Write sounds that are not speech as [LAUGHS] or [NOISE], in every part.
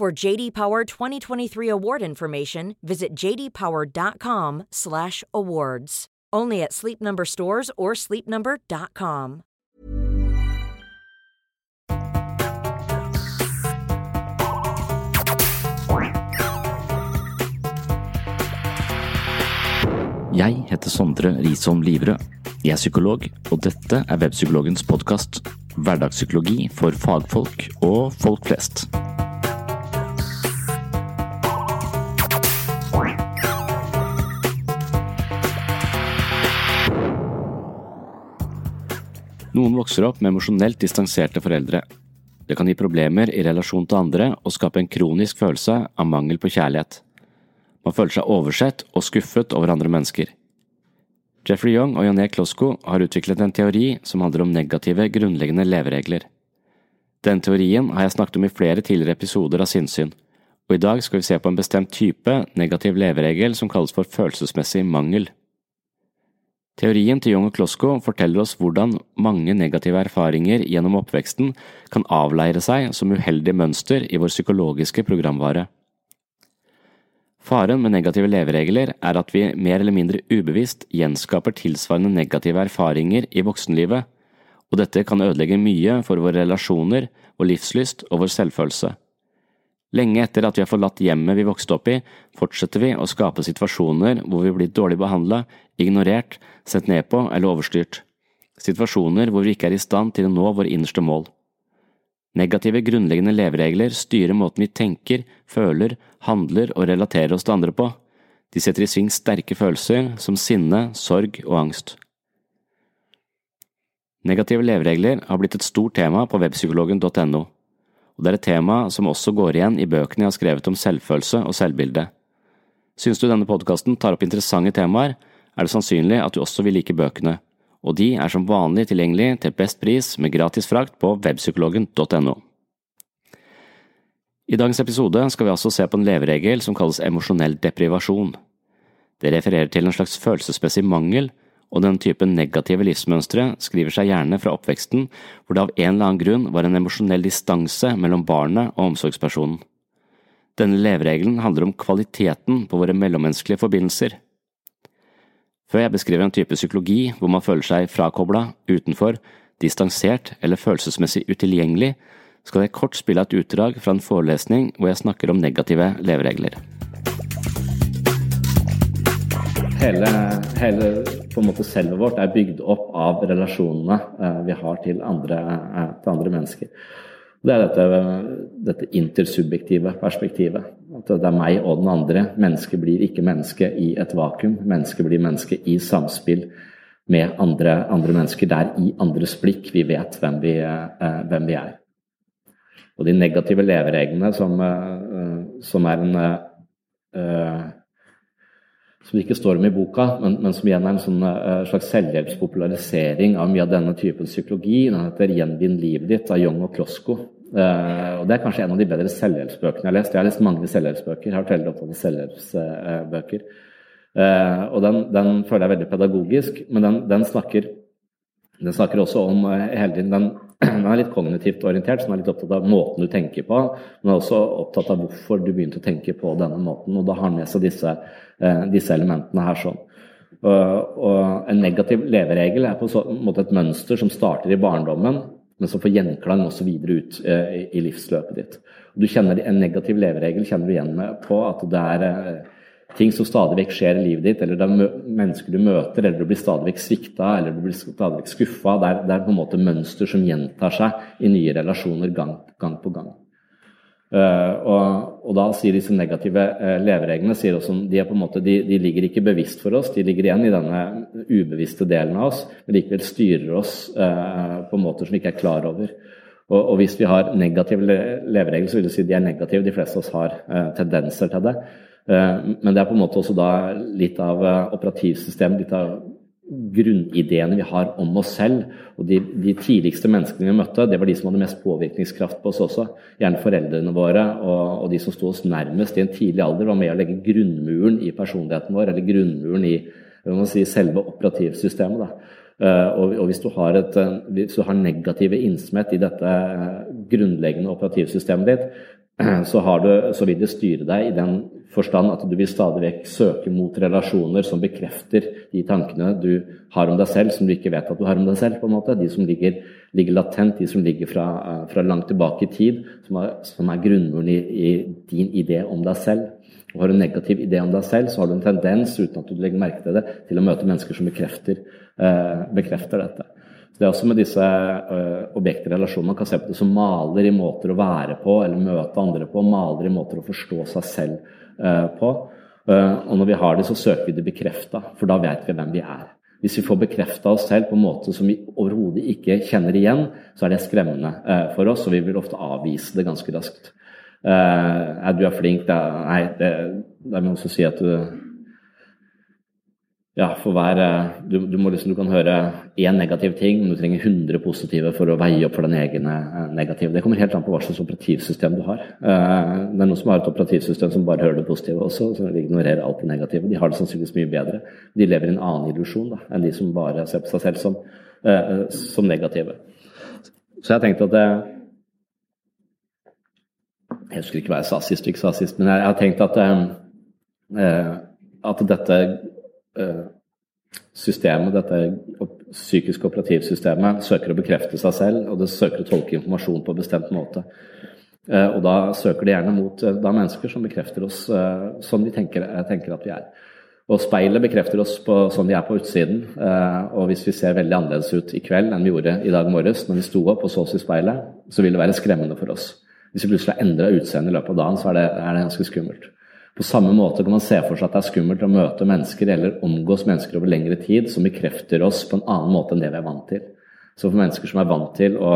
For JD Power 2023 award information, visit jdpower.com/awards. Only at Sleep Number stores or sleepnumber.com. Jeg heter Sondre Risholm Livre. Jeg er psykolog, og dette er Webpsykologens podkast. Hverdagspsykologi for fagfolk og folk flest. Noen vokser opp med emosjonelt distanserte foreldre. Det kan gi problemer i relasjon til andre og skape en kronisk følelse av mangel på kjærlighet. Man føler seg oversett og skuffet over andre mennesker. Jeffrey Young og Jané Klosko har utviklet en teori som handler om negative, grunnleggende leveregler. Den teorien har jeg snakket om i flere tidligere episoder av Sinnsyn, og i dag skal vi se på en bestemt type negativ leveregel som kalles for følelsesmessig mangel. Teorien til Young og Klosko forteller oss hvordan mange negative erfaringer gjennom oppveksten kan avleire seg som uheldig mønster i vår psykologiske programvare. Faren med negative leveregler er at vi mer eller mindre ubevisst gjenskaper tilsvarende negative erfaringer i voksenlivet, og dette kan ødelegge mye for våre relasjoner, vår livslyst og vår selvfølelse. Lenge etter at vi har forlatt hjemmet vi vokste opp i, fortsetter vi å skape situasjoner hvor vi blir dårlig behandla, ignorert, sett ned på eller overstyrt. Situasjoner hvor vi ikke er i stand til å nå våre innerste mål. Negative grunnleggende leveregler styrer måten vi tenker, føler, handler og relaterer oss til andre på. De setter i sving sterke følelser som sinne, sorg og angst. Negative leveregler har blitt et stort tema på webpsykologen.no og det er et tema som også går igjen i bøkene jeg har skrevet om selvfølelse og selvbilde. Synes du denne podkasten tar opp interessante temaer, er det sannsynlig at du også vil like bøkene, og de er som vanlig tilgjengelig til best pris med gratis frakt på webpsykologen.no. I dagens episode skal vi altså se på en leveregel som kalles emosjonell deprivasjon. Det refererer til en slags følelsesmessig mangel og den typen negative livsmønstre skriver seg gjerne fra oppveksten hvor det av en eller annen grunn var en emosjonell distanse mellom barnet og omsorgspersonen. Denne leveregelen handler om kvaliteten på våre mellommenneskelige forbindelser. Før jeg beskriver en type psykologi hvor man føler seg frakobla, utenfor, distansert eller følelsesmessig utilgjengelig, skal jeg kort spille et utdrag fra en forelesning hvor jeg snakker om negative leveregler hele, hele på en måte selvet vårt er bygd opp av relasjonene eh, vi har til andre, eh, til andre mennesker. Det er dette, dette, intersubjektive perspektivet. At det er meg og den andre. Mennesket blir ikke menneske i et vakuum. Mennesket blir menneske i samspill med andre, andre mennesker. Det er i andres blikk vi vet hvem vi, eh, hvem vi er. Og de negative levereglene som, som er en som det ikke står om i boka, men, men som igjen er en sånn, uh, slags selvhjelpspopularisering av mye av denne typen psykologi. Den heter 'Gjenvinn livet ditt' av Young og Klosko. Uh, og Det er kanskje en av de bedre selvhjelpsbøkene jeg har lest. Jeg har lest mange selvhjelpsbøker. Jeg har vært veldig opptatt av selvhjelpsbøker. Uh, og den, den, føler jeg er veldig pedagogisk, men den, den, snakker, den snakker også om hele tiden den, den er litt kognitivt orientert, så den er litt opptatt av måten du tenker på. Men er også opptatt av hvorfor du begynte å tenke på denne måten. Og da har han med seg disse Eh, disse elementene her. sånn. Og, En negativ leveregel er på en måte et mønster som starter i barndommen, men som får gjenklang også videre ut eh, i livsløpet ditt. Du kjenner En negativ leveregel kjenner du igjen på at det er eh, ting som stadig vekk skjer i livet ditt, eller det er mennesker du møter, eller du blir stadig vekk svikta, eller du blir stadig vekk skuffa. Det, det, er på en måte mønster som gjentar seg i nye relasjoner gang, gang på gang. Uh, og, og, da sier disse negative uh, levereglene sier også, de, måte, de, de, ligger ikke bevisst for oss, de ligger igjen i denne ubevisste delen av oss, men likevel styrer oss uh, på måter som vi ikke er klar over. Og, og hvis vi har negative leveregler, så vil det si de er negative. De fleste av oss har tendenser til det. Eh, men det er på en måte også da litt av eh, operativsystemet, litt av grunnideene vi har om oss selv. Og de, de, tidligste menneskene vi møtte, det var de som hadde mest påvirkningskraft på oss også. Gjerne foreldrene våre og, og de som sto oss nærmest i en tidlig alder, var med å legge grunnmuren i personligheten vår, eller grunnmuren i si, selve operativsystemet. Da. Uh, og, og hvis, du et, hvis, du har negative innsmett i dette grunnleggende operativsystemet ditt, [CLEARS THROAT] så, du, så, vil det styre deg i den forstand at du vil stadig vekk søke mot relasjoner som bekrefter de tankene du har om deg selv, som du ikke vet at du har om deg selv. på en måte, De som ligger, ligger latent, de som ligger fra, fra, langt tilbake i tid, som er, som er grunnmuren i, i, din idé om deg selv. Og Har du en negativ idé om deg selv, så har du en tendens uten at du legger merke til det, til å møte mennesker som bekrefter, eh, bekrefter dette. Det er også med disse uh, objektrelasjonene man kan se på det som maler i måter å være på eller møte andre på, maler i måter å forstå seg selv uh, på. Uh, og når vi har det, så søker vi det bekrefta, for da vet vi hvem vi er. Hvis vi får bekrefta oss selv på en måte som vi overhodet ikke kjenner igjen, så er det skremmende for oss, og vi vil ofte avvise det ganske raskt. Uh, du er flink, da. Nei, det, det noen som sier at du ja, for hver du, du, må liksom, du kan høre én negativ ting, men du trenger 100 positive for å veie opp for den egne eh, negative. Det kommer helt an på hva slags operativsystem du har. Eh, det er noen som har et operativsystem som bare hører det positive også, som ignorerer alt det negative. De har det sannsynligvis mye bedre. De lever i en annen illusjon enn de som bare ser på seg selv som, eh, som negative. Så jeg tenkte at det, Jeg husker ikke hva jeg sa sist ikke sa sist, men jeg, jeg har tenkt at, at dette Eh, systemet, dette psykiske operativsystemet, søker å bekrefte seg selv, og det søker å tolke informasjon på en bestemt måte. Eh, og da søker det gjerne mot eh, da mennesker som bekrefter oss som de tenker, tenker, at vi er. Og speilet bekrefter oss på, sånn vi er på utsiden. Og hvis vi ser veldig annerledes ut i kveld enn vi gjorde i dag morges når vi sto opp og så oss i speilet, så vil det være skremmende for oss. Hvis vi plutselig har endra utseende i løpet av dagen, så er det, er det ganske skummelt. På samme måte kan man se for seg at det er skummelt å møte mennesker eller omgås mennesker over lengre tid som bekrefter oss på en annen måte enn det vi er vant til. Så for mennesker som er vant til å,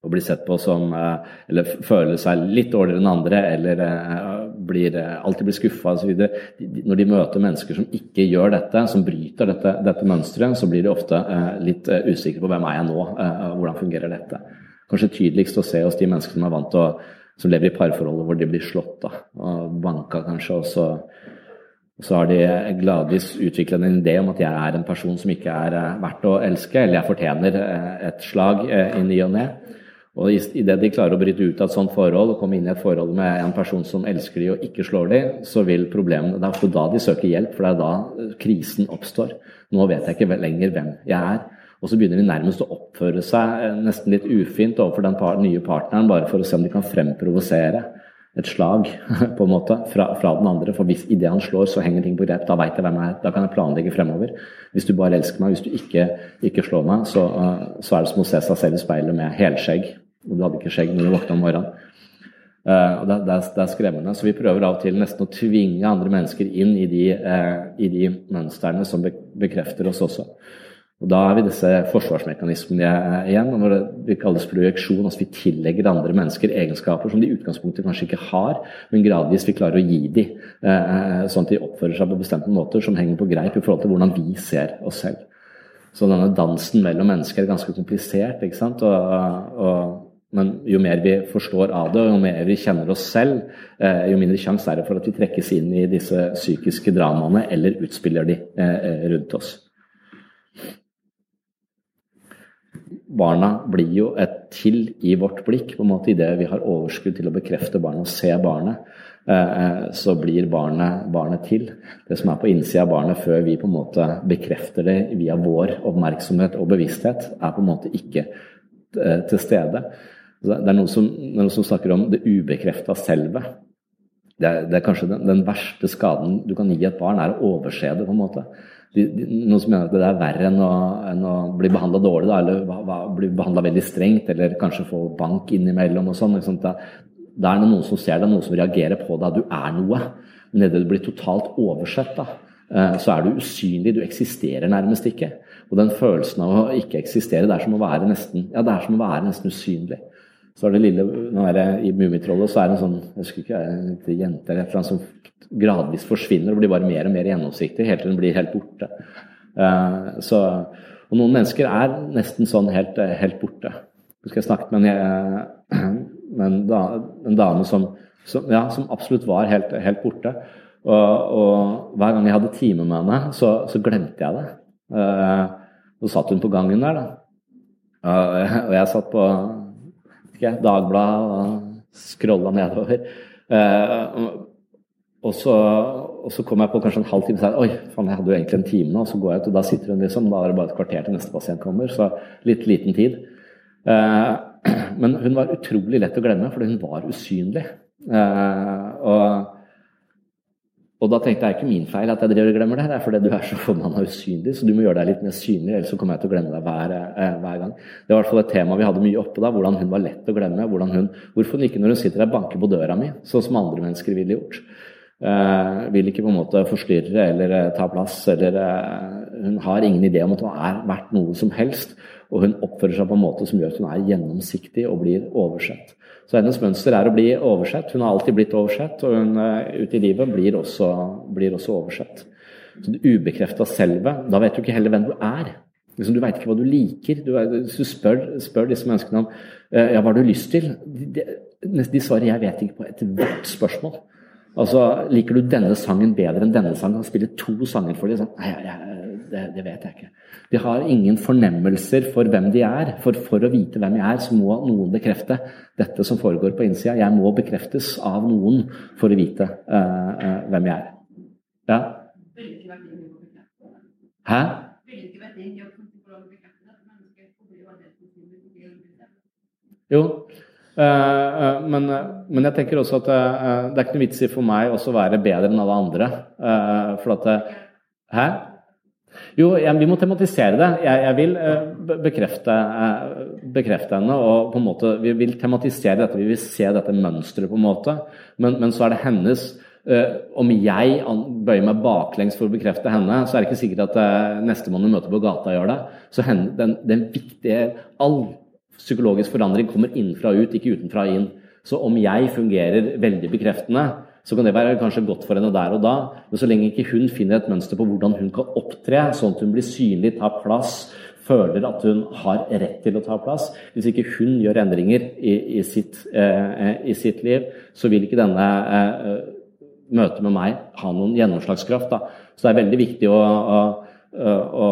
å bli sett på som eh, Eller føler seg litt dårligere enn andre, eller eh, blir, eh, alltid blir skuffa osv. Når de møter mennesker som ikke gjør dette, som bryter dette, dette mønsteret, så blir de ofte litt usikre på hvem er jeg nå, hvordan fungerer dette. Kanskje tydeligst å se hos de menneskene som er vant til å som lever i parforholdet hvor de blir slått da, og banka, kanskje. Og så, og så har de gladvis utviklet en idé om at jeg er en person som ikke er eh, verdt å elske, eller jeg fortjener eh, et slag eh, i ny og ne. Og idet de klarer å bryte ut av et sånt forhold og komme inn i et forhold med en person som elsker de og ikke slår de, så vil problemene Det er da de søker hjelp, for det er da krisen oppstår. Nå vet jeg ikke lenger hvem jeg er. Og så begynner de nærmest å oppføre seg eh, nesten litt ufint overfor den par nye partneren, bare for å se om de kan fremprovosere et slag [LAUGHS] på en måte fra, fra den andre. For hvis idet han slår, så henger ting på grep. Da veit jeg hvem jeg er. Da kan jeg planlegge fremover. Hvis du bare elsker meg, hvis du ikke, ikke slår meg, så, uh, så, er det som å se seg selv i speilet med helskjegg. Og du hadde ikke skjegg når du våkna om morgenen. Uh, og det, det, det, er, skremmende. Så vi prøver av og til nesten å tvinge andre mennesker inn i de, uh, i de mønstrene som be bekrefter oss også. Og Da er vi disse forsvarsmekanismene igjen, Når det kalles projeksjon. altså Vi tillegger andre mennesker egenskaper som de i utgangspunktet kanskje ikke har, men gradvis vi klarer å gi dem, eh, sånn at de oppfører seg på bestemte måter som henger på greip i forhold til hvordan vi ser oss selv. Så denne dansen mellom mennesker er ganske komplisert. ikke sant? Og, og, men jo mer vi forstår av det, og jo mer vi kjenner oss selv, eh, jo mindre sjanse er det for at vi trekkes inn i disse psykiske dramaene eller utspiller de eh, rundt oss. Barna blir jo et til i vårt blikk. på en måte Idet vi har overskudd til å bekrefte barnet og se barnet, eh, eh, så blir barnet, barnet til. Det som er på innsida av barnet før vi på en måte bekrefter det via vår oppmerksomhet og bevissthet, er på en måte ikke eh, til stede. Det er noen som, noe som snakker om det ubekrefta selvet. Det er, det er kanskje den, den, verste skaden du kan gi et barn, er å overse det. på en måte noen som mener at det er verre enn å, enn å bli behandla dårlig, da, eller hva, hva, bli behandla veldig strengt, eller kanskje få bank innimellom og sånn. Da, da, er det noen som ser deg, noen som reagerer på deg. du er noe. Men idet du blir totalt oversett, da, eh, så er du usynlig. Du eksisterer nærmest ikke. Og den følelsen av å ikke eksistere, det er som å være nesten, ja, det er som å være nesten usynlig. Så er det lille der, I Mummitrollet så er det en sånn jeg husker ikke, en jente eller et eller annet som gradvis forsvinner og blir bare mer og mer gjennomsiktig helt til den blir helt borte. Uh, så, og noen mennesker er nesten sånn helt, helt borte. Jeg husker jeg snakket med en, [CLEARS THROAT] en, dame som, som, ja, som, absolutt var helt, helt borte. Og, og, hver gang jeg hadde time med henne, så, så glemte jeg det. Uh, så satt hun på gangen der, da. Og jeg satt på Dagbladet og scrolla nedover. Og, så, og, så, kom jeg på kanskje en halv time sa oi, faen, jeg hadde jo egentlig en time nå. Og så går jeg ut, og da sitter hun liksom, da er det bare et kvarter til neste pasient kommer. Så litt liten tid. Eh, [CLEARS THROAT] men hun var utrolig lett å glemme, fordi hun var usynlig. Eh, og og da tenkte jeg ikke min feil at jeg driver og glemmer det. Det er fordi du er så forbanna usynlig, så du må gjøre deg litt mer synlig, ellers så kommer jeg til å glemme deg hver, eh, hver gang. Det var i hvert fall et tema vi hadde mye oppe da, hvordan hun var lett å glemme. Hun, hvorfor hun ikke når hun sitter der banker på døra mi, sånn som andre mennesker ville gjort. Uh, vil ikke på en måte forstyrre eller uh, ta plass. eller uh, Hun har ingen idé om at hun er verdt noe som helst. Og hun oppfører seg på en måte som gjør at hun er gjennomsiktig og blir oversett. Så hennes mønster er å bli oversett. Hun har alltid blitt oversett, og hun ute i livet blir også, blir også oversett. Så det ubekrefta selvet, da vet du ikke heller hvem du er. Liksom, du veit ikke hva du liker. Du, du spør, spør, disse menneskene om ja, hva har du lyst til. De, de svarer 'jeg vet ikke' på ethvert spørsmål. Altså, Liker du denne sangen bedre enn denne sangen? Han spiller to sanger for dem. Sånn. Nei, nei, det, det, vet jeg ikke. De har ingen fornemmelser for hvem de er. For, for å vite hvem jeg er, så må noen bekrefte dette som foregår på innsida. Jeg må bekreftes av noen for å vite uh, uh, hvem jeg er. Ja? Hæ? Jo, men, men, jeg tenker også at eh, det er ikke noe vits i for meg også å være bedre enn alle andre. For at Hæ? Jo, jeg, vi må tematisere det. Jeg, jeg vil bekrefte, bekrefte, henne. og på en måte, Vi vil tematisere dette, vi vil se dette mønsteret, på en måte. Men, men så er det hennes Om jeg bøyer meg baklengs for å bekrefte henne, så er det ikke sikkert at nestemann du møter på gata, gjør det. Så henne, den, den viktige all psykologisk forandring kommer innenfra og ut, ikke utenfra og inn. Så om jeg fungerer veldig bekreftende, så kan det være kanskje godt for henne der og da, men så lenge ikke hun finner et mønster på hvordan hun kan opptre, sånn at hun blir synlig, tar plass, føler at hun har rett til å ta plass Hvis ikke hun gjør endringer i, i, sitt, eh, i sitt, liv, så vil ikke denne eh, møtet med meg ha noen gjennomslagskraft. Da. Så det er veldig viktig å, å, å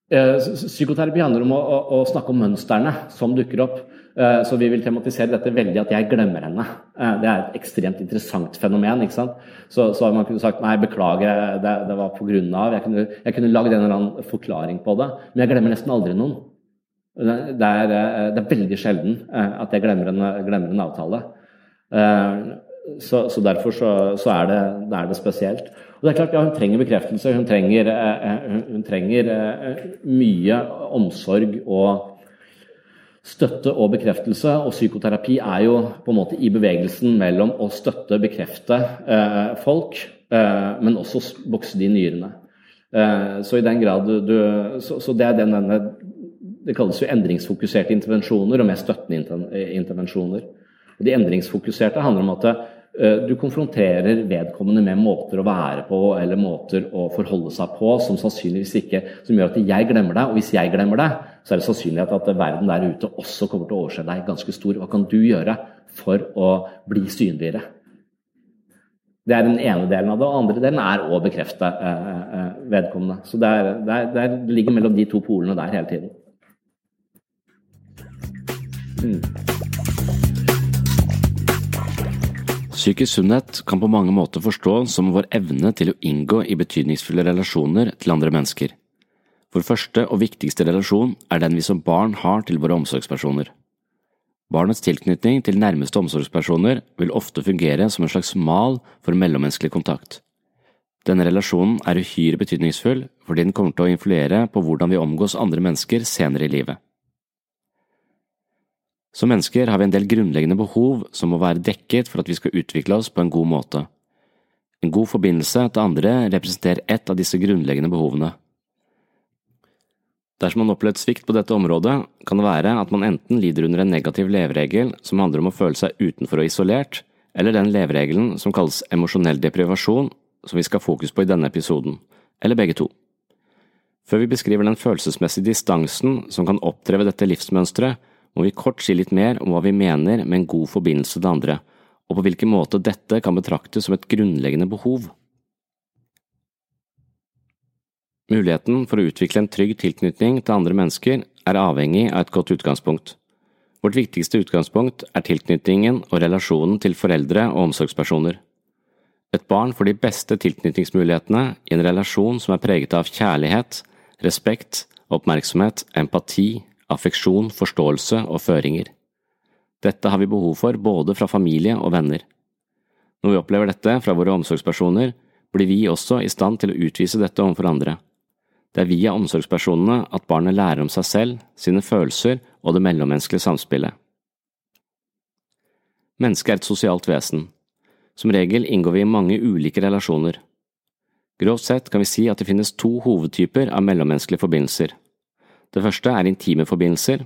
Eh, psykoterapi handler om å, å, å, snakke om mønstrene som dukker opp. Eh, så vi vil tematisere dette veldig at jeg glemmer henne. Eh, det er et ekstremt interessant fenomen. ikke sant? Så, så man kunne sagt nei, beklager, det, det var pga. Jeg kunne, jeg kunne lagd en eller annen forklaring på det. Men jeg glemmer nesten aldri noen. Det er, det er veldig sjelden at jeg glemmer en, glemmer en avtale. Så, så derfor så, så er, det, er det spesielt. Og det er klart, ja, Hun trenger bekreftelse, hun trenger, eh, eh, hun trenger eh, mye omsorg og støtte og bekreftelse. Og psykoterapi er jo på en måte i bevegelsen mellom å støtte, bekrefte folk, men også bokse de nyrene. Så i den grad du, så, så det er den, denne Det kalles jo endringsfokuserte intervensjoner og mer støttende intervensjoner. Og de endringsfokuserte handler om at Eh, du konfronterer vedkommende med måter å være på eller måter å forholde seg på som sannsynligvis ikke som gjør at jeg glemmer deg. Og hvis jeg glemmer deg, så er det sannsynlighet at verden der ute også kommer til å overse deg ganske stor. Hva kan du gjøre for å bli synligere? Det er den ene delen av det. Og den andre delen er å bekrefte eh, eh, vedkommende. Så det, er, det, er, det, ligger mellom de to polene der hele tiden. Mm. Psykisk sunnhet kan på mange måter forstås som vår evne til å inngå i betydningsfulle relasjoner til andre mennesker. Vår første og viktigste relasjon er den vi som barn har til våre omsorgspersoner. Barnets tilknytning til nærmeste omsorgspersoner vil ofte fungere som en slags mal for mellommenneskelig kontakt. Denne relasjonen er uhyre betydningsfull fordi den kommer til å influere på hvordan vi omgås andre mennesker senere i livet. Som mennesker har vi en del grunnleggende behov som må være dekket for at vi skal utvikle oss på en god måte. En god forbindelse til andre representerer ett av disse grunnleggende behovene. Dersom man opplever svikt på dette området, kan det være at man enten lider under en negativ leveregel som handler om å føle seg utenfor og isolert, eller den leveregelen som kalles emosjonell deprivasjon, som vi skal fokus på i denne episoden, eller begge to. Før vi beskriver den følelsesmessige distansen som kan opptre ved dette livsmønsteret, må vi kort si litt mer om hva vi mener med en god forbindelse til andre, og på hvilken måte dette kan betraktes som et grunnleggende behov. Muligheten for å utvikle en trygg tilknytning til andre mennesker er avhengig av et godt utgangspunkt. Vårt viktigste utgangspunkt er tilknytningen og relasjonen til foreldre og omsorgspersoner. Et barn får de beste tilknytningsmulighetene i en relasjon som er preget av kjærlighet, respekt, oppmerksomhet, empati, affeksjon, forståelse og føringer. Dette har vi behov for både fra familie og venner. Når vi opplever dette fra våre omsorgspersoner, blir vi også i stand til å utvise dette overfor andre. Det er via omsorgspersonene at barnet lærer om seg selv, sine følelser og det mellommenneskelige samspillet. Mennesket er et sosialt vesen. Som regel inngår vi i mange ulike relasjoner. Grovt sett kan vi si at det finnes to hovedtyper av mellommenneskelige forbindelser. Det første er intime forbindelser.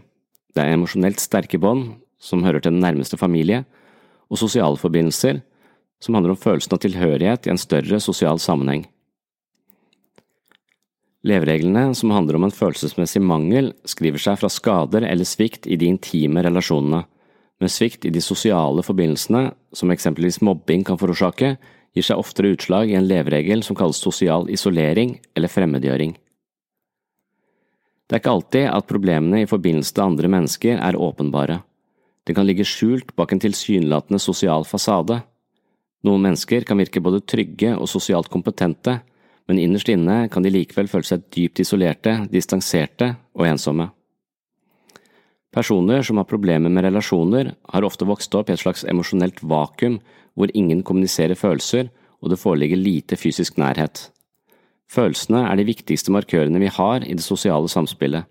Det er emosjonelt sterke bånd som hører til den nærmeste familie, og sosiale forbindelser, som handler om følelsen av tilhørighet i en større sosial sammenheng. Levereglene, som handler om en følelsesmessig mangel, skriver seg fra skader eller svikt i de intime relasjonene, men svikt i de sosiale forbindelsene, som eksempelvis mobbing kan forårsake, gir seg oftere utslag i en leveregel som kalles sosial isolering eller fremmedgjøring. Det er ikke alltid at problemene i forbindelse til andre mennesker er åpenbare. Det kan ligge skjult bak en tilsynelatende sosial fasade. Noen mennesker kan virke både trygge og sosialt kompetente, men innerst inne kan de likevel føle seg dypt isolerte, distanserte og ensomme. Personer som har problemer med relasjoner, har ofte vokst opp i et slags emosjonelt vakuum hvor ingen kommuniserer følelser og det foreligger lite fysisk nærhet. Følelsene er de viktigste markørene vi har i det sosiale samspillet.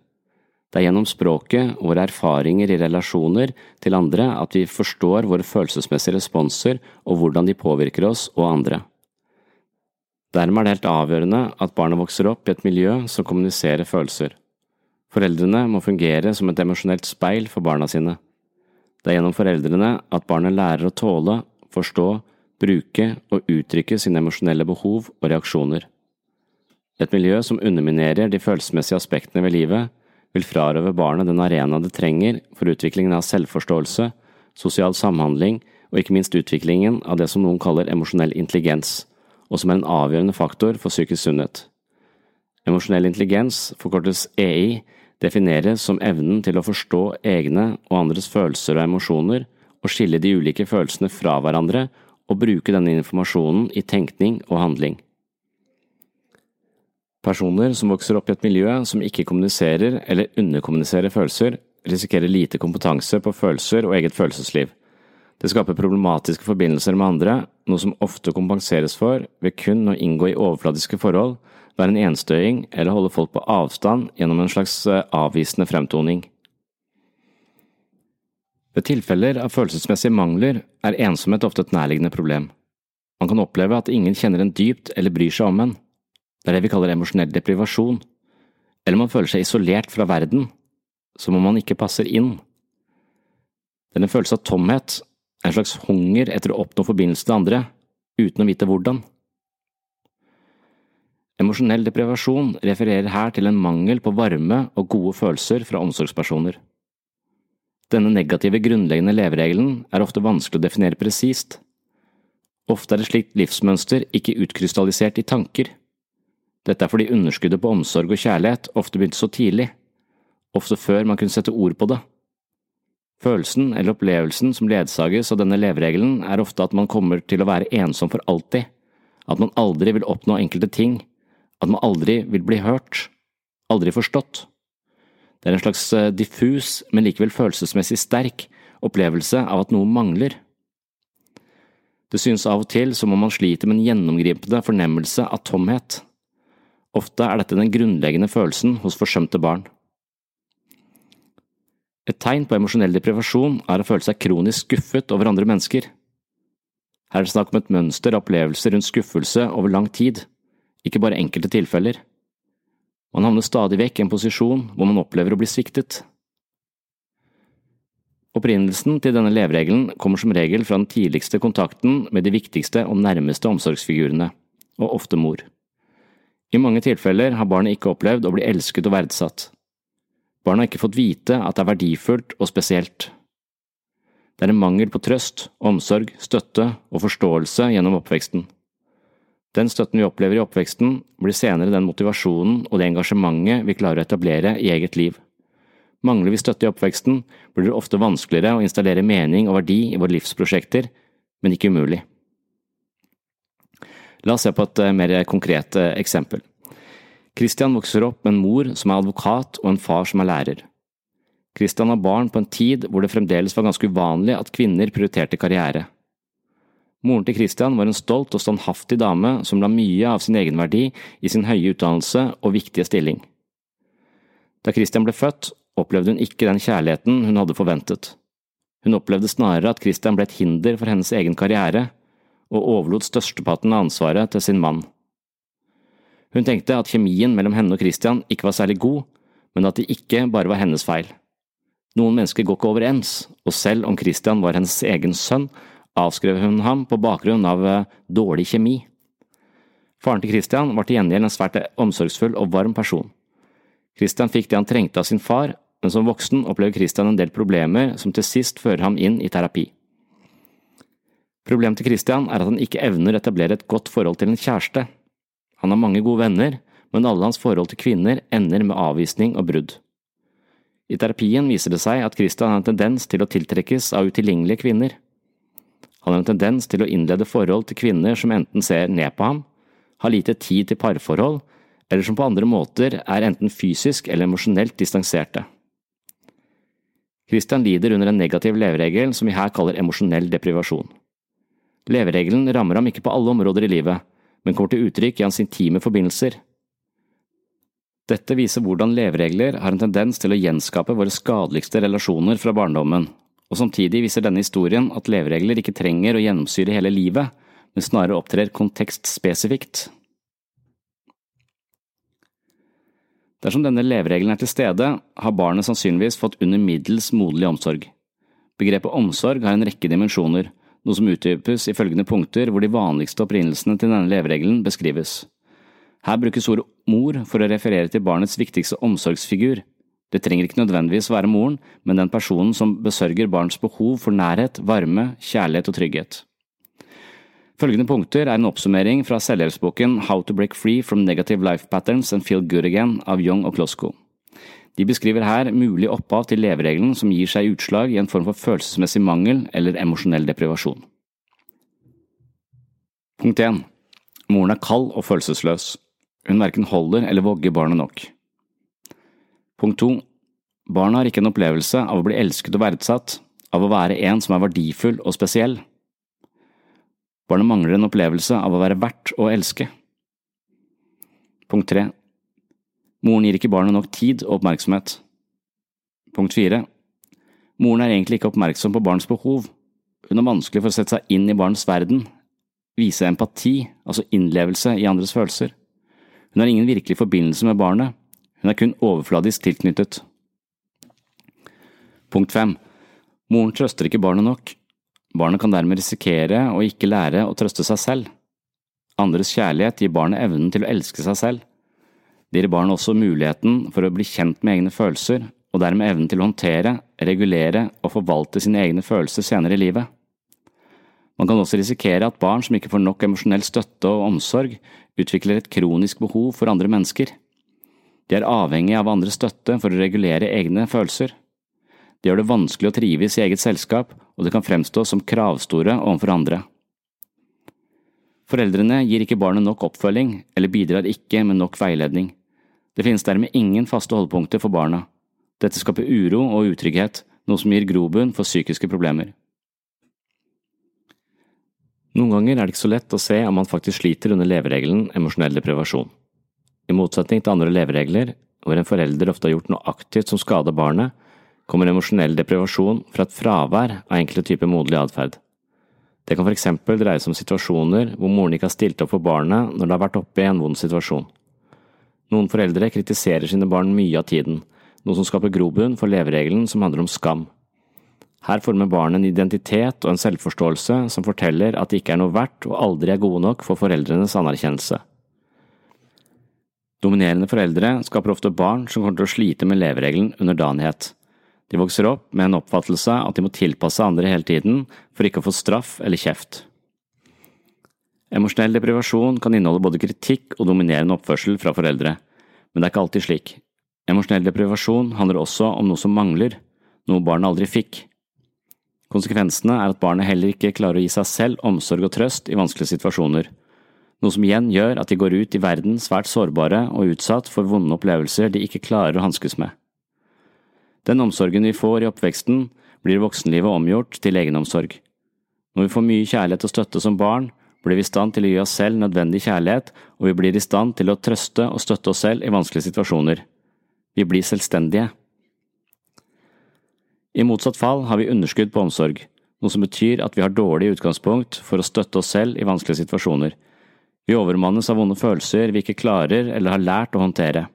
Det er gjennom språket og våre erfaringer i relasjoner til andre at vi forstår våre følelsesmessige responser og hvordan de påvirker oss og andre. Dermed er det helt avgjørende at barna vokser opp i et miljø som kommuniserer følelser. Foreldrene må fungere som et emosjonelt speil for barna sine. Det er gjennom foreldrene at barnet lærer å tåle, forstå, bruke og uttrykke sine emosjonelle behov og reaksjoner. Et miljø som underminerer de følelsesmessige aspektene ved livet, vil frarøve barnet den arena det trenger for utviklingen av selvforståelse, sosial samhandling og ikke minst utviklingen av det som noen kaller emosjonell intelligens, og som er en avgjørende faktor for psykisk sunnhet. Emosjonell intelligens, forkortes EI, defineres som evnen til å forstå egne og andres følelser og emosjoner, og skille de ulike følelsene fra hverandre og bruke denne informasjonen i tenkning og handling. Personer som vokser opp i et miljø som ikke kommuniserer eller underkommuniserer følelser, risikerer lite kompetanse på følelser og eget følelsesliv. Det skaper problematiske forbindelser med andre, noe som ofte kompenseres for ved kun å inngå i overfladiske forhold, være en enstøing eller holde folk på avstand gjennom en slags eh, avvisende fremtoning. Ved tilfeller av følelsesmessige mangler er ensomhet ofte et nærliggende problem. Man kan oppleve at ingen kjenner en dypt eller bryr seg om en. Det er det vi kaller emosjonell deprivasjon. Eller man føler seg isolert fra verden, som om man ikke passer inn. Denne følelsen av tomhet er en slags hunger etter å oppnå forbindelse til andre, uten å vite hvordan. Emosjonell deprivasjon refererer her til en mangel på varme og gode følelser fra omsorgspersoner. Denne negative grunnleggende leveregelen er ofte vanskelig å definere presist. Ofte er et slikt livsmønster ikke utkrystallisert i tanker. Dette er fordi underskuddet på omsorg og kjærlighet ofte begynte så tidlig, ofte før man kunne sette ord på det. Følelsen eller opplevelsen som ledsages av denne leveregelen, er ofte at man kommer til å være ensom for alltid, at man aldri vil oppnå enkelte ting, at man aldri vil bli hørt, aldri forstått. Det er en slags eh, diffus, men likevel følelsesmessig sterk opplevelse av at noe mangler. Det synes av og til som om man sliter med en gjennomgripende fornemmelse av tomhet. Ofte er dette den grunnleggende følelsen hos forsømte barn. Et tegn på emosjonell deprivasjon er å føle seg kronisk skuffet over andre mennesker. Her er det snakk om et mønster av opplevelser rundt skuffelse over lang tid, ikke bare enkelte tilfeller. Man havner stadig vekk i en posisjon hvor man opplever å bli sviktet. Opprinnelsen til denne leveregelen kommer som regel fra den tidligste kontakten med de viktigste og nærmeste omsorgsfigurene, og ofte mor. I mange tilfeller har barnet ikke opplevd å bli elsket og verdsatt. Barnet har ikke fått vite at det er verdifullt og spesielt. Det er en mangel på trøst, omsorg, støtte og forståelse gjennom oppveksten. Den støtten vi opplever i oppveksten, blir senere den motivasjonen og det engasjementet vi klarer å etablere i eget liv. Mangler vi støtte i oppveksten, blir det ofte vanskeligere å installere mening og verdi i våre livsprosjekter, men ikke umulig. La oss se på et eh, mer konkret eh, eksempel. Christian vokser opp med en mor som er advokat og en far som er lærer. Christian har barn på en tid hvor det fremdeles var ganske uvanlig at kvinner prioriterte karriere. Moren til Christian var en stolt og standhaftig dame som la mye av sin egenverdi i sin høye utdannelse og viktige stilling. Da Christian ble født, opplevde hun ikke den kjærligheten hun hadde forventet. Hun opplevde snarere at Christian ble et hinder for hennes egen karriere, og overlot størsteparten av ansvaret til sin mann. Hun tenkte at kjemien mellom henne og Christian ikke var særlig god, men at det ikke bare var hennes feil. Noen mennesker går ikke overens, og selv om Christian var hennes egen sønn, avskrev hun ham på bakgrunn av eh, dårlig kjemi. Faren til Christian var til gjengjeld en svært omsorgsfull og varm person. Christian fikk det han trengte av sin far, men som voksen opplever Christian en del problemer som til sist fører ham inn i terapi. Problemet til Christian er at han ikke evner å etablere et godt forhold til en kjæreste. Han har mange gode venner, men alle hans forhold til kvinner ender med avvisning og brudd. I terapien viser det seg at Christian har en tendens til å tiltrekkes av utilgjengelige kvinner. Han har en tendens til å innlede forhold til kvinner som enten ser ned på ham, har lite tid til parforhold, eller som på andre måter er enten fysisk eller emosjonelt distanserte. Christian lider under en negativ leveregel som vi her kaller emosjonell deprivasjon. Leveregelen rammer ham ikke på alle områder i livet, men kommer til uttrykk i hans intime forbindelser. Dette viser hvordan leveregler har en tendens til å gjenskape våre skadeligste relasjoner fra barndommen, og samtidig viser denne historien at leveregler ikke trenger å gjennomsyre hele livet, men snarere opptrer kontekstspesifikt. Dersom denne leveregelen er til stede, har barnet sannsynligvis fått under middels moderlig omsorg. Begrepet omsorg har en rekke dimensjoner, noe som utdypes i følgende punkter hvor de vanligste opprinnelsene til denne leveregelen beskrives. Her brukes ordet mor for å referere til barnets viktigste omsorgsfigur. Det trenger ikke nødvendigvis være moren, men den personen som besørger barns behov for nærhet, varme, kjærlighet og trygghet. Følgende punkter er en oppsummering fra selvhjelpsboken How to Break Free from Negative Life Patterns and Feel Good Again av Young og Klosko. De beskriver her mulig opphav til leveregelen som gir seg utslag i en form for følelsesmessig mangel eller emosjonell deprivasjon. Punkt 1. Moren er kald og følelsesløs. Hun verken holder eller vogger barnet nok. Punkt 2. Barnet har ikke en opplevelse av å bli elsket og verdsatt, av å være en som er verdifull og spesiell. Barnet mangler en opplevelse av å være verdt å elske. Punkt 3. Moren gir ikke barnet nok tid og oppmerksomhet. Punkt 4. Moren er egentlig ikke oppmerksom på barns behov. Hun har vanskelig for å sette seg inn i barnets verden, vise empati, altså innlevelse i andres følelser. Hun har ingen virkelig forbindelse med barnet, hun er kun overfladisk tilknyttet. Punkt 5. Moren trøster ikke barnet nok. Barnet kan dermed risikere å ikke lære å trøste seg selv. Andres kjærlighet gir barnet evnen til å elske seg selv. Det gir barnet også muligheten for å bli kjent med egne følelser, og dermed evnen til å håndtere, regulere og forvalte sine egne følelser senere i livet. Man kan også risikere at barn som ikke får nok emosjonell støtte og omsorg, utvikler et kronisk behov for andre mennesker. De er avhengig av andres støtte for å regulere egne følelser. Det gjør det vanskelig å trives i eget selskap, og det kan fremstå som kravstore overfor andre. Foreldrene gir ikke barnet nok oppfølging, eller bidrar ikke med nok veiledning. Det finnes dermed ingen faste holdepunkter for barna. Dette skaper uro og utrygghet, noe som gir grobunn for psykiske problemer. Noen ganger er det ikke så lett å se om man faktisk sliter under leveregelen emosjonell deprivasjon. I motsetning til andre leveregler, hvor en forelder ofte har gjort noe aktivt som skader barnet, kommer emosjonell deprivasjon fra et fravær av enkelte typer moderlig atferd. Det kan for eksempel dreie seg om situasjoner hvor moren ikke har stilt opp for barnet når det har vært oppe i en vond situasjon. Noen foreldre kritiserer sine barn mye av tiden, noe som skaper grobunn for leveregelen som handler om skam. Her former barnet en identitet og en selvforståelse som forteller at de ikke er noe verdt og aldri er gode nok for foreldrenes anerkjennelse. Dominerende foreldre skaper ofte barn som kommer til å slite med leveregelen underdanighet. De vokser opp med en oppfattelse at de må tilpasse andre hele tiden for ikke å få straff eller kjeft. Emosjonell deprivasjon kan inneholde både kritikk og dominerende oppførsel fra foreldre, men det er ikke alltid slik. Emosjonell deprivasjon handler også om noe som mangler, noe barnet aldri fikk. Konsekvensene er at barnet heller ikke klarer å gi seg selv omsorg og trøst i vanskelige situasjoner, noe som igjen gjør at de går ut i verden svært sårbare og utsatt for vonde opplevelser de ikke klarer å hanskes med. Den omsorgen vi får i oppveksten, blir voksenlivet omgjort til egenomsorg. Når vi får mye kjærlighet og støtte som barn, blir vi i stand til å gi oss selv nødvendig kjærlighet, og vi blir i stand til å trøste og støtte oss selv i vanskelige situasjoner. Vi blir selvstendige. I motsatt fall har vi underskudd på omsorg, noe som betyr at vi har dårlig utgangspunkt for å støtte oss selv i vanskelige situasjoner. Vi overmannes av vonde følelser vi ikke klarer eller har lært å håndtere.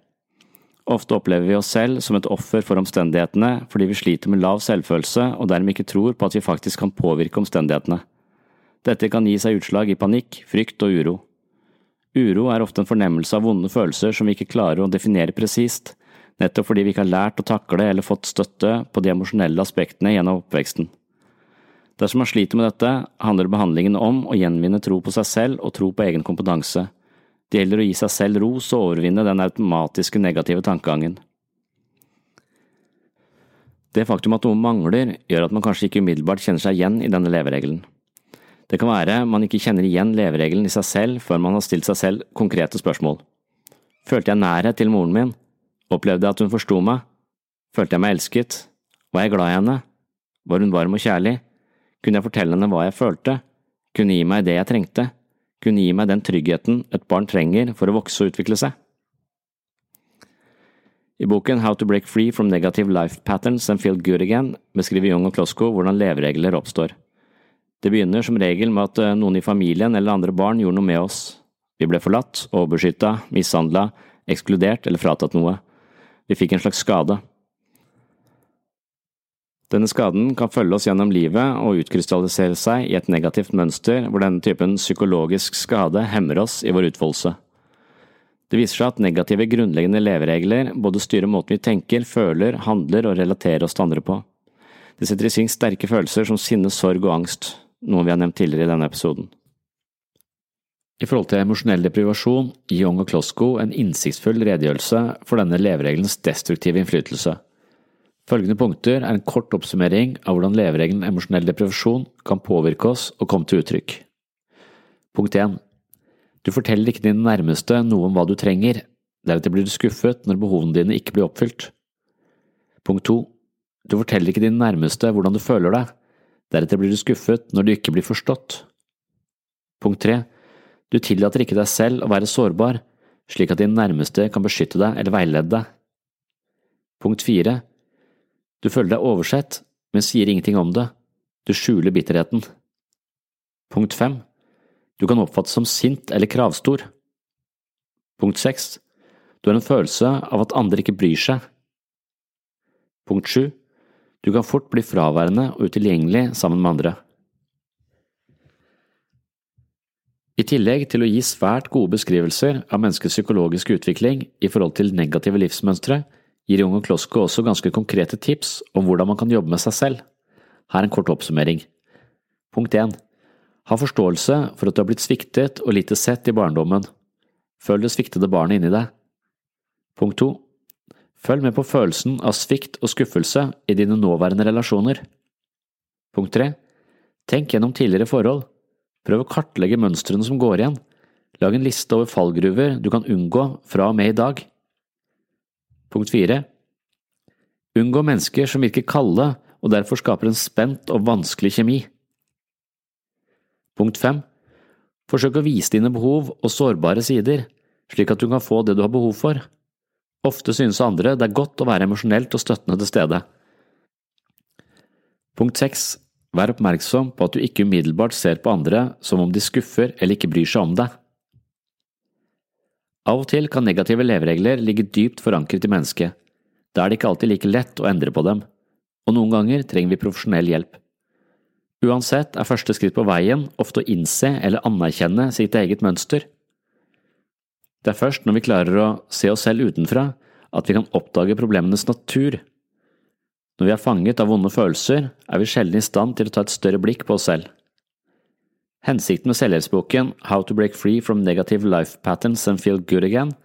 Ofte opplever vi oss selv som et offer for omstendighetene fordi vi sliter med lav selvfølelse og dermed ikke tror på at vi faktisk kan påvirke omstendighetene. Dette kan gi seg utslag i panikk, frykt og uro. Uro er ofte en fornemmelse av vonde følelser som vi ikke klarer å definere presist, nettopp fordi vi ikke har lært å takle eller fått støtte på de emosjonelle aspektene gjennom oppveksten. Dersom man sliter med dette, handler behandlingen om å gjenvinne tro på seg selv og tro på egen kompetanse. Det gjelder å gi seg selv ros og overvinne den automatiske negative tankegangen. Det faktum at noe mangler, gjør at man kanskje ikke umiddelbart kjenner seg igjen i denne leveregelen. Det kan være man ikke kjenner igjen leveregelen i seg selv før man har stilt seg selv konkrete spørsmål. Følte jeg nærhet til moren min? Opplevde jeg at hun forsto meg? Følte jeg meg elsket? Var jeg glad i henne? Var hun varm og kjærlig? Kunne jeg fortelle henne hva jeg følte? Kunne gi meg det jeg trengte? Kunne gi meg den tryggheten et barn trenger for å vokse og utvikle seg? I boken How to Break Free from Negative Life Patterns and Feel Good Again beskriver Young og Klosko hvordan leveregler oppstår. Det begynner som regel med at eh, noen i familien eller andre barn gjorde noe med oss. Vi ble forlatt, overbeskytta, mishandla, ekskludert eller fratatt noe. Vi fikk en slags skade. Denne skaden kan følge oss gjennom livet og utkrystallisere seg i et negativt mønster hvor denne typen psykologisk skade hemmer oss i vår utfoldelse. Det viser seg at negative grunnleggende leveregler både styrer måten vi tenker, føler, handler og relaterer oss til andre på. Det setter i sving sterke følelser som sinne, sorg og angst, noe vi har nevnt tidligere i denne episoden. I forhold til emosjonell deprivasjon gir Young og Klosko en innsiktsfull redegjørelse for denne leveregelens destruktive innflytelse. Følgende punkter er en kort oppsummering av hvordan leveregelen emosjonell deprivasjon kan påvirke oss og komme til uttrykk. Punkt 1. Du forteller ikke dine nærmeste noe om hva du trenger, deretter blir du skuffet når behovene dine ikke blir oppfylt. Punkt 2. Du forteller ikke dine nærmeste hvordan du føler deg, deretter blir du skuffet når du ikke blir forstått. Punkt tre. Du tillater ikke deg selv å være sårbar, slik at dine nærmeste kan beskytte deg eller veilede deg. Punkt fire. Du føler deg oversett, men sier ingenting om det. Du skjuler bitterheten. Punkt fem. Du kan oppfattes som sint eller kravstor. Punkt seks. Du har en følelse av at andre ikke bryr seg. Punkt sju. Du kan fort bli fraværende og utilgjengelig sammen med andre. I tillegg til å gi svært gode beskrivelser av menneskets psykologiske utvikling i forhold til negative livsmønstre, gir Junge Klosko også ganske konkrete tips om hvordan man kan jobbe med seg selv. Her er en kort oppsummering. Punkt 1. Ha forståelse for at du har blitt sviktet og lite sett i barndommen. Følg det sviktede barnet inni deg. Punkt 2. Følg med på følelsen av svikt og skuffelse i dine nåværende relasjoner. Punkt 3. Tenk gjennom tidligere forhold. Prøv å kartlegge mønstrene som går igjen. Lag en liste over fallgruver du kan unngå fra og med i dag. Punkt fire Unngå mennesker som virker kalde og derfor skaper en spent og vanskelig kjemi. Punkt fem Forsøk å vise dine behov og sårbare sider, slik at du kan få det du har behov for. Ofte synes andre det er godt å være emosjonelt og støttende til stede. Punkt 6. Vær oppmerksom på at du ikke umiddelbart ser på andre som om de skuffer eller ikke bryr seg om deg. Av og til kan negative leveregler ligge dypt forankret i mennesket. Da er det ikke alltid like lett å endre på dem, og noen ganger trenger vi profesjonell hjelp. Uansett er første skritt på veien ofte å innse eller anerkjenne sitt eget mønster. Det er først når vi klarer å se oss selv utenfra at vi kan oppdage problemenes natur. Når vi er fanget av vonde følelser, er vi sjelden i stand til å ta et større blikk på oss selv. Hensikten med selvhjelpsboken How to break free from negative life patterns and feel good again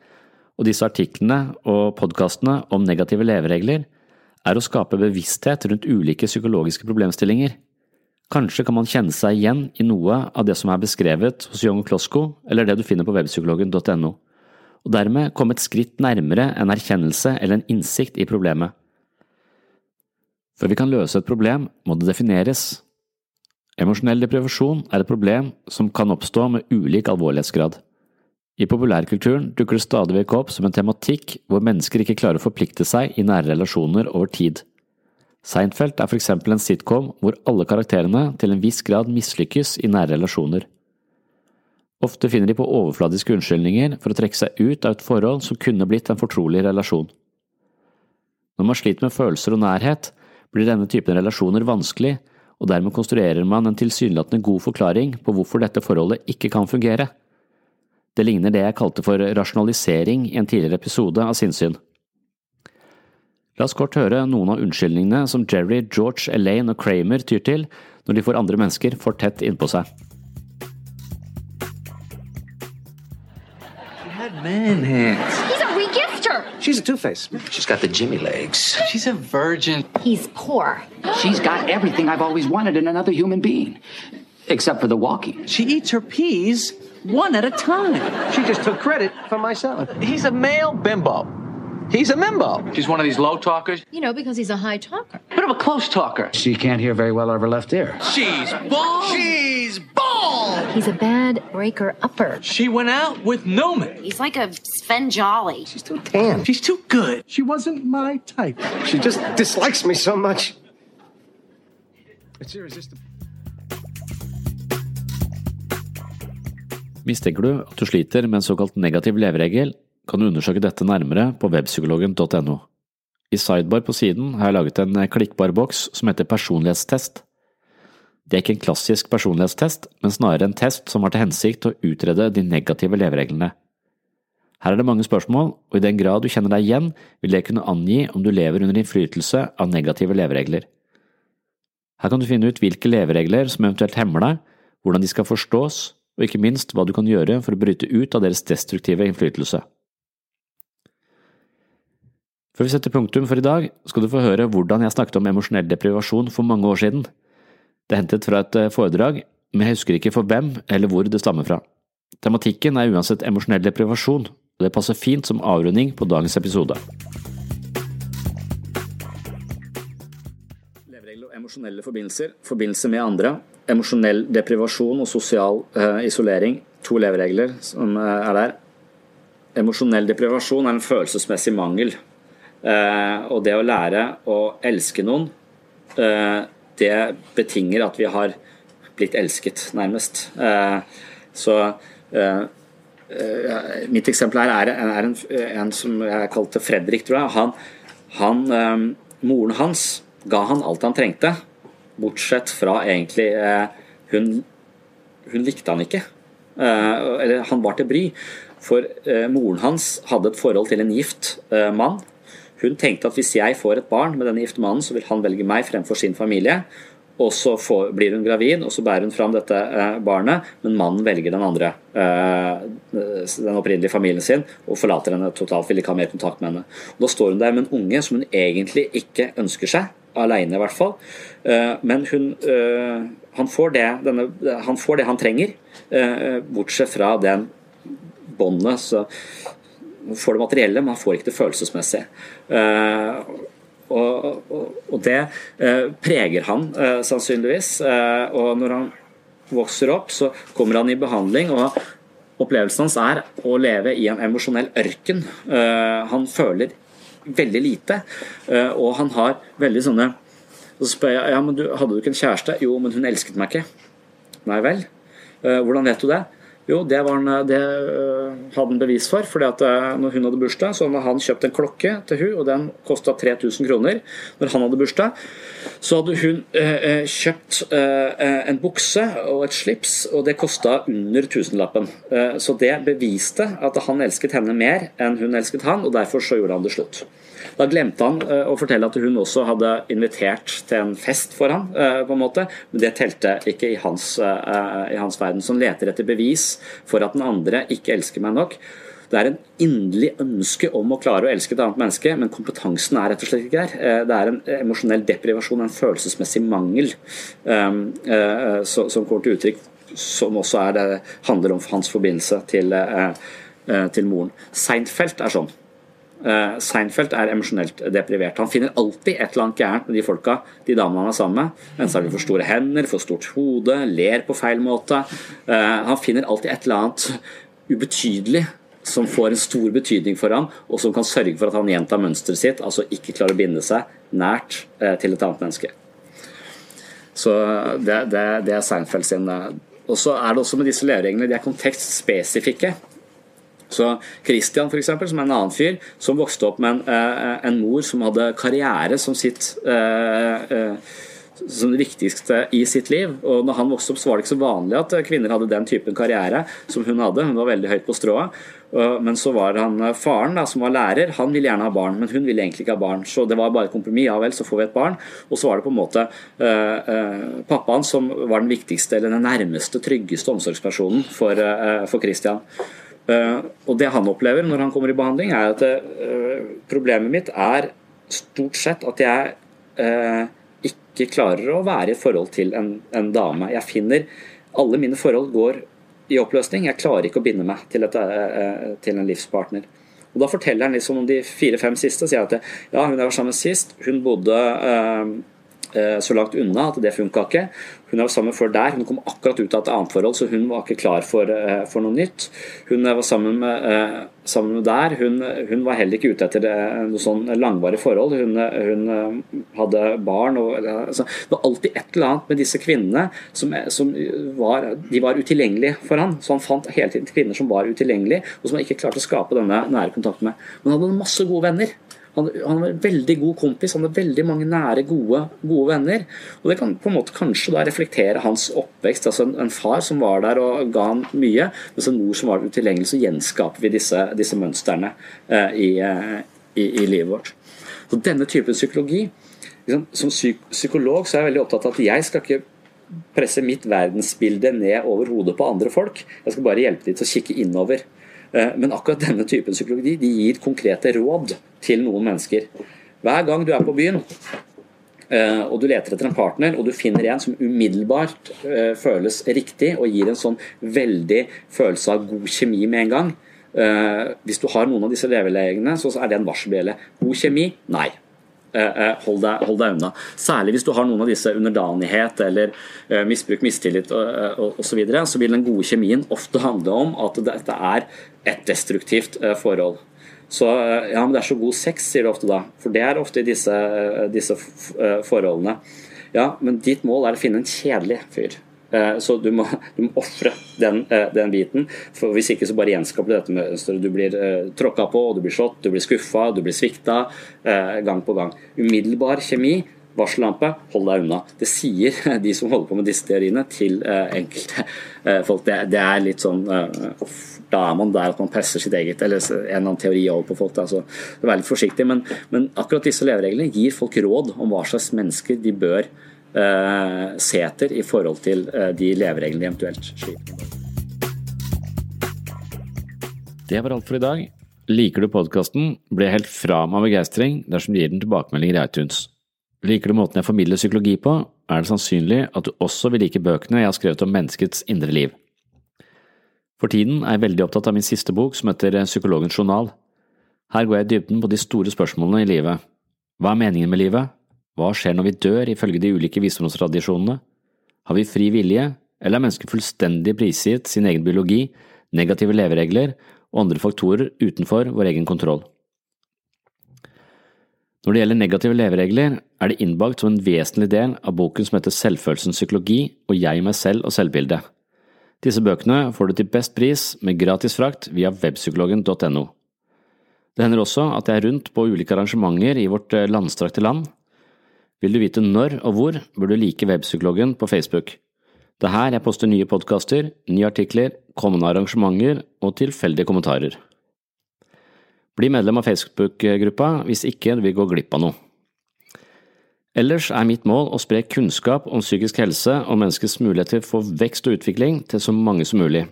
og disse artiklene og podkastene om negative leveregler er å skape bevissthet rundt ulike psykologiske problemstillinger. Kanskje kan man kjenne seg igjen i noe av det som er beskrevet hos Young Klosko, eller det du finner på webpsykologen.no, og dermed komme et skritt nærmere en erkjennelse eller en innsikt i problemet. Før vi kan løse et problem, må det defineres. Emosjonell deprivasjon er et problem som kan oppstå med ulik alvorlighetsgrad. I populærkulturen dukker det stadig vekk opp som en tematikk hvor mennesker ikke klarer å forplikte seg i nære relasjoner over tid. Seinfeld er for eksempel en sitcom hvor alle karakterene til en viss grad mislykkes i nære relasjoner. Ofte finner de på overfladiske unnskyldninger for å trekke seg ut av et forhold som kunne blitt en fortrolig relasjon. Når man sliter med følelser og nærhet, blir denne typen relasjoner vanskelig, og dermed konstruerer man en tilsynelatende god forklaring på hvorfor dette forholdet ikke kan fungere. Det ligner det jeg kalte for rasjonalisering i en tidligere episode av Sinnsyn. La oss kort høre noen av unnskyldningene som Jerry, George, Elaine og Kramer tyr til når de får andre mennesker for tett innpå seg. Man hands. He's a regifter. She's a two-face. She's got the Jimmy legs. She's a virgin. He's poor. She's got everything I've always wanted in another human being, except for the walking. She eats her peas one at a time. She just took credit for my salad. He's a male bimbo. He's a mimbo. She's one of these low talkers, You know, because he's a high talker. bit of a close talker. She can't hear very well out of her left ear. She's bald. She's bald. He's a bad breaker upper. She went out with Newman. He's like a Sven Jolly. She's too tan. She's too good. She wasn't my type. She just dislikes me so much. It's irresistible. Mistenker du at du sliter med en såkalt negativ leveregel, kan du undersøke dette nærmere på webpsykologen.no. I sidebar på siden har jeg laget en klikkbar boks som heter personlighetstest. Det er ikke en klassisk personlighetstest, men snarere en test som har til hensikt å utrede de negative levereglene. Her er det mange spørsmål, og i den grad du kjenner deg igjen, vil det kunne angi om du lever under innflytelse av negative leveregler. Her kan du finne ut hvilke leveregler som eventuelt hemmer deg, hvordan de skal forstås, og ikke minst hva du kan gjøre for å bryte ut av deres destruktive innflytelse. Før vi setter punktum for i dag, skal du få høre hvordan jeg snakket om emosjonell deprivasjon for mange år siden. Det er hentet fra et eh, foredrag, men jeg husker ikke for hvem eller hvor det stammer fra. Tematikken er uansett emosjonell deprivasjon, og det passer fint som avrunding på dagens episode. Leveregler og emosjonelle forbindelser, forbindelse med andre, emosjonell deprivasjon og sosial uh, isolering, to leveregler som uh, er der. Emosjonell deprivasjon er en følelsesmessig mangel. Eh, og det å lære å elske noen, eh, det betinger at vi har blitt elsket, nærmest. Eh, så Mitt eksempel her er, en, en, som jeg kalte Fredrik, tror jeg. Han, han, moren hans ga han alt han trengte, bortsett fra egentlig hun, hun likte han ikke. Eller han var til bry. For moren hans hadde et forhold til en gift mann. Hun tenkte at hvis jeg får et barn med denne gifte mannen, så vil han velge meg fremfor sin familie. Og så får, blir hun gravid, og så bærer hun fram dette eh, barnet, men mannen velger den andre, eh, den opprinnelige familien sin, og forlater henne totalt, vil ikke ha mer kontakt med henne. Og Da står hun der med en unge som hun egentlig ikke ønsker seg, alene i hvert fall. Eh, men hun, han, får det, denne, han får det han trenger, bortsett fra den båndet. Han får det materielle, men han får ikke det følelsesmessige. Eh, og, og, og det eh, preger han eh, sannsynligvis. Og når han vokser opp, så kommer han i behandling. og Opplevelsen hans er å leve i en emosjonell ørken. Han føler veldig lite, og han har veldig sånne Så spør jeg ja, men du, hadde du ikke en kjæreste? Jo, men hun elsket meg ikke. Nei vel. Hvordan vet du det? Jo, det, var en, det uh, hadde han bevis for. fordi at uh, når hun hadde bursdag, så hadde han kjøpt en klokke til hun, og den kosta 3000 kroner. Når han hadde bursdag, så hadde hun eh, kjøpt en bukse og et slips, og det kosta under tusenlappen. så det beviste at han elsket henne mer enn hun elsket han, og derfor så gjorde han det slutt. Da glemte han uh, å fortelle at hun også hadde invitert til en fest for ham, uh, på en måte, men det telte ikke i hans, uh, i hans verden. Som leter etter bevis for at den andre ikke elsker meg nok. Det er en inderlig ønske om å klare å elske et annet menneske, men kompetansen er rett og slett ikke der. Det er en emosjonell deprivasjon, en følelsesmessig mangel, um, som kommer til uttrykk, som også det, handler om hans forbindelse til, til moren. Seinfeld er sånn. Uh, Seinfeld er emosjonelt deprivert. Han finner alltid et eller annet gærent med de folka, de damene han er sammen med. Enten har de for store hender, for stort hode, ler på feil måte. Uh, han finner alltid et eller annet ubetydelig som får en stor betydning for ham, og som kan sørge for at han gjentar mønsteret sitt, altså ikke klarer å binde seg nært uh, til et annet menneske. Så det, det, det er Seinfeld sin. Og så er det også med disse levereglene, de er kontekstspesifikke. Så Christian, for eksempel, som er en annen fyr, som vokste opp med en, eh, en mor som hadde karriere som sitt eh, eh, som det viktigste i sitt liv. Og når han vokste opp, så var det ikke så vanlig at kvinner hadde den typen karriere som hun hadde. Hun var veldig høyt på strået. Men så var han faren, da, som var lærer, han ville gjerne ha barn, men hun ville egentlig ikke ha barn. Så det var bare et kompromiss. Ja vel, så får vi et barn. Og så var det på en måte eh, pappaen som var den viktigste, eller den nærmeste, tryggeste omsorgspersonen for, eh, for Christian. Uh, og det han opplever når han kommer i behandling, er at uh, problemet mitt er stort sett at jeg uh, ikke klarer å være i forhold til en, en, dame. Jeg finner Alle mine forhold går i oppløsning. Jeg klarer ikke å binde meg til, et, til en livspartner. Og Da forteller han liksom om de fire-fem siste. og sier at ja, hun jeg var sammen sist, hun bodde Eh, så langt unna at det funka ikke. Hun var sammen før der, hun kom akkurat ut av et annet forhold, så hun var ikke klar for, eh, for noe nytt. Hun var sammen med, eh, sammen med der, hun, hun, var heller ikke ute etter noe sånn langvarig forhold. Hun, hun hadde barn. Og, altså, det var alltid et eller annet med disse kvinnene som, som var, de var utilgjengelige for han. Så han fant hele tiden kvinner som var utilgjengelige, og som han ikke klarte å skape denne nære kontakten med. Men han hadde masse gode venner. Han, han, var en veldig god kompis, han hadde veldig mange nære, gode, gode, venner. Og Det kan på en måte kanskje da reflektere hans oppvekst. altså En, en far som var der og ga han mye, mens en mor som var utilgjengelig. Så gjenskaper vi disse, disse mønstrene eh, i, eh, i, i, livet vårt. Så Denne typen psykologi liksom, Som psyk psykolog så er jeg veldig opptatt av at jeg skal ikke presse mitt verdensbilde ned over hodet på andre folk. Jeg skal bare hjelpe dem til å kikke innover. Eh, men akkurat denne typen psykologi de gir konkrete råd til noen mennesker. Hver gang du er på byen eh, og du leter etter en partner, og du finner en som umiddelbart eh, føles riktig og gir en sånn veldig følelse av god kjemi med en gang Hvis du har noen av disse levelegene, så er det en varselbjelle. God kjemi? Nei. Eh, eh, hold deg, hold deg, unna. Særlig hvis du har noen av disse underdanighet eller eh, misbruk, mistillit osv. Så, videre, så vil den gode kjemien ofte handle om at dette er et destruktivt forhold. Så ja, men det er så god sex, sier du ofte da. For det er ofte i disse, disse forholdene. Ja, men ditt mål er å finne en kjedelig fyr. Eh, så du må, du må ofre den, eh, den, biten. for Hvis ikke så bare gjenskaper du dette mønsteret. Du blir uh, tråkka på, du blir slått, du blir skuffa, du blir svikta gang på gang. Umiddelbar kjemi varsellampe, hold deg unna. Det sier [LAUGHS] de som holder på med disse teoriene, til enkelte folk. Det, det, er litt sånn Da er man der at man presser sitt eget, eller en eller annen teori over på folk. Altså, Vær litt forsiktig. Men, men akkurat disse levereglene gir folk råd om hva slags mennesker de bør Eh, seter i forhold til eh, de levereglene de eventuelt sliter Det var alt for i dag. Liker du podkasten, blir jeg helt fra meg av begeistring dersom du gir den tilbakemeldinger i iTunes. Liker du måten jeg formidler psykologi på, er det sannsynlig at du også vil like bøkene jeg har skrevet om menneskets indre liv. For tiden er jeg veldig opptatt av min siste bok, som heter Psykologens journal. Her går jeg i dybden på de store spørsmålene i livet. Hva er meningen med livet? Hva skjer når vi dør, ifølge de ulike visdomstradisjonene? Har vi fri vilje, eller er mennesket fullstendig prisgitt sin egen biologi, negative leveregler og andre faktorer utenfor vår egen kontroll? Når det gjelder negative leveregler, er det innbakt som en vesentlig del av boken som heter Selvfølelsens psykologi og Jeg, meg selv og selvbildet. Disse bøkene får du til best pris med gratis frakt via webpsykologen.no. Det hender også at jeg er rundt på ulike arrangementer i vårt eh, landstrakte land. Vil du vite når og hvor, bør du like Webpsykologen på Facebook. Det er her jeg poster nye podkaster, nye artikler, kommende arrangementer og tilfeldige kommentarer. Bli medlem av Facebook-gruppa hvis ikke du vil gå glipp av noe. Ellers er mitt mål å spre kunnskap om psykisk helse og menneskets muligheter for vekst og utvikling til så mange som mulig.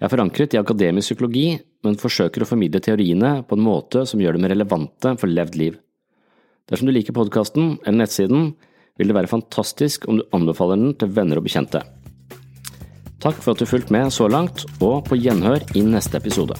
Jeg er forankret i akademisk psykologi, men forsøker å formidle teoriene på en måte som gjør dem relevante for levd liv. Dersom du liker podkasten eller nettsiden, vil det være fantastisk om du anbefaler den til venner og bekjente. Takk for at du fulgte med så langt, og på gjenhør i neste episode.